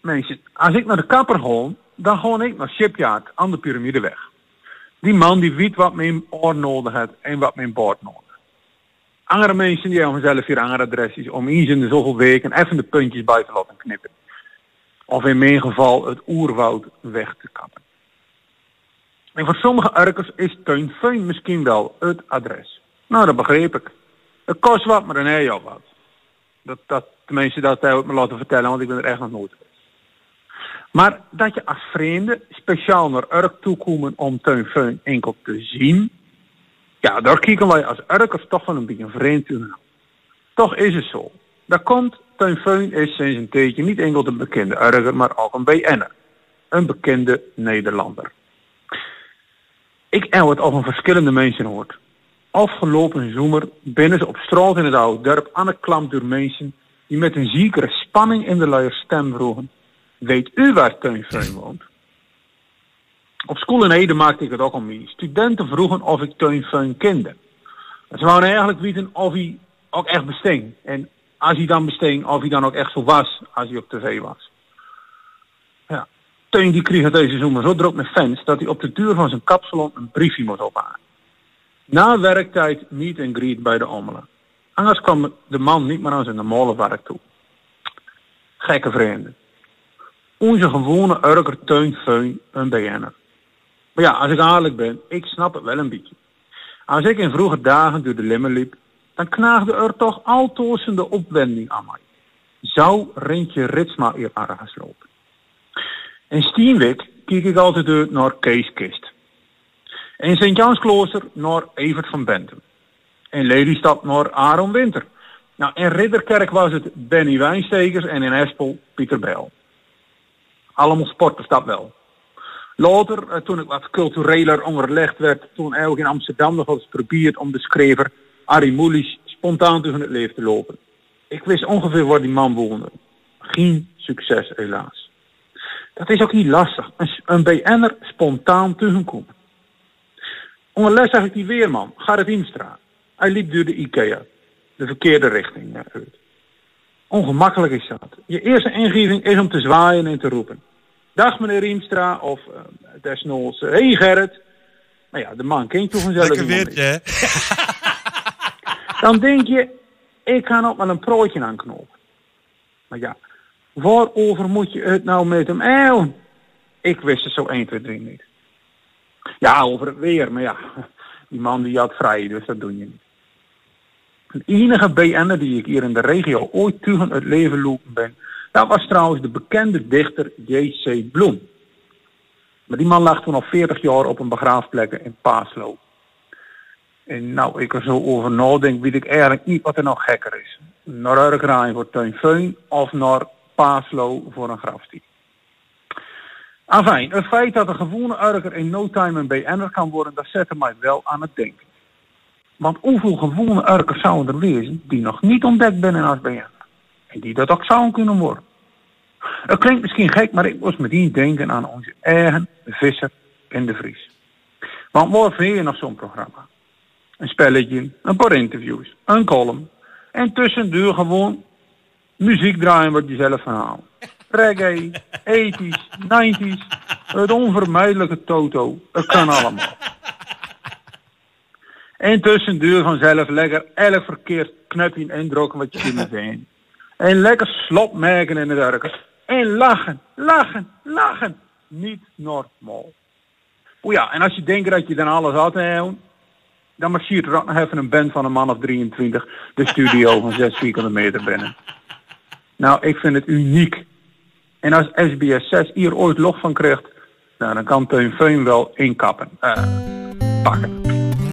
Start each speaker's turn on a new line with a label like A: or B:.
A: Mensen, als ik naar de kapper ga, dan ga ik naar Shipyard aan de Pyramideweg. Die man die weet wat mijn oor nodig heeft en wat mijn bord nodig. Andere mensen die hebben zelf hier andere adresjes om eens in de zoveel weken even de puntjes bij te laten knippen. Of in mijn geval het oerwoud weg te kappen. En voor sommige erkers is Tuinfeun misschien wel het adres. Nou, dat begreep ik. Het kost wat, maar dan heb je al wat. Dat, dat, tenminste, dat hij me laten vertellen, want ik ben er echt nog nooit. Maar dat je als vreemde speciaal naar Urk toekomen om Tuinfeun enkel te zien, ja, daar kijken wij als Urkers toch wel een beetje vreemd naar. Toch is het zo. Dat komt, Tuinfeun is sinds een tijdje niet enkel een bekende Urker, maar ook een BN'er. Een bekende Nederlander. Ik heb het al van verschillende mensen gehoord. Afgelopen zomer binnen ze op straat in het oude dorp aangeklampt door mensen die met een ziekere spanning in de luier stem vroegen. Weet u waar Tuinfeun woont? Op school in Ede maakte ik het ook al mee. Studenten vroegen of ik Tuinfeun kende. Ze wouden eigenlijk weten of hij ook echt besting. En als hij dan besting, of hij dan ook echt zo was als hij op tv was. Ja. Teun die kreeg deze zomer zo druk met fans dat hij op de deur van zijn kapsalon een briefje moest ophalen. Na werktijd niet en greet bij de ommelen. Anders kwam de man niet meer aan zijn normale werk toe. Gekke vrienden. Onze gewone Urker Teun een. Maar ja, als ik eerlijk ben, ik snap het wel een beetje. Als ik in vroege dagen door de limmen liep, dan knaagde er toch altoos de opwending aan mij. Zou Rintje Ritsma hier ergens lopen? In Stienwijk kijk ik altijd uit naar Kees Kist. In Sint-Jansklooster naar Evert van Bentum. In Lelystad naar Aaron Winter. Nou, in Ridderkerk was het Benny Wijnstekers en in Espel Pieter Bel. Allemaal sporters dat wel. Later, eh, toen ik wat cultureler onderlegd werd, toen ook in Amsterdam nog eens geprobeerd om de schrijver Arie Moelis spontaan tegen het leven te lopen. Ik wist ongeveer waar die man woonde. Geen succes helaas. Dat is ook niet lastig. Een, een BN'er spontaan tegenkomen. Onderles zag ik die weerman, Garret Imstra. Hij liep door de IKEA. De verkeerde richting uit. Ongemakkelijk is dat. Je eerste ingeving is om te zwaaien en te roepen. Dag meneer Riemstra of uh, desnoods. Hé hey Gerrit. Maar ja, de man kent toch vanzelf
B: Lekker weertje, hè?
A: Dan denk je, ik ga nog wel een prootje aanknopen. Maar ja, waarover moet je het nou met hem eilen? Ik wist het zo 1, 2, 3 niet. Ja, over het weer, maar ja, die man die had vrij, dus dat doe je niet. De enige BN'er die ik hier in de regio ooit tegen het leven lopen ben, dat was trouwens de bekende dichter J.C. Bloem. Maar die man lag toen al 40 jaar op een begraafplek in Paaslo. En nou, ik er zo over nadenk, weet ik eigenlijk niet wat er nog gekker is. Naar Urkraaien voor Tuinfeun of naar Paaslo voor een grafstie. Enfin, het feit dat een gewone Urker in no time een BN'er kan worden, dat zette mij wel aan het denken. Want hoeveel gewone Urkers zouden er wezen die nog niet ontdekt zijn als BN'er? En die dat ook zouden kunnen worden. Het klinkt misschien gek, maar ik moest meteen denken aan onze eigen visser in de Vries. Want waar vind je nog zo'n programma? Een spelletje, een paar interviews, een column. En tussendoor gewoon muziek draaien wat je zelf verhaalt. Reggae, 80s, 90s, het onvermijdelijke toto. Het kan allemaal. En tussendoor vanzelf lekker elk verkeerd knupje indrukken wat je kunnen zijn. En lekker slop merken in de werken. En lachen, lachen, lachen. Niet normaal. O ja, en als je denkt dat je dan alles had, dan marcheert er nog even een band van een man of 23 de studio van 6 vierkante meter binnen. Nou, ik vind het uniek. En als SBS 6 hier ooit log van krijgt, nou, dan kan Teun Feun wel inkappen. Uh, pakken.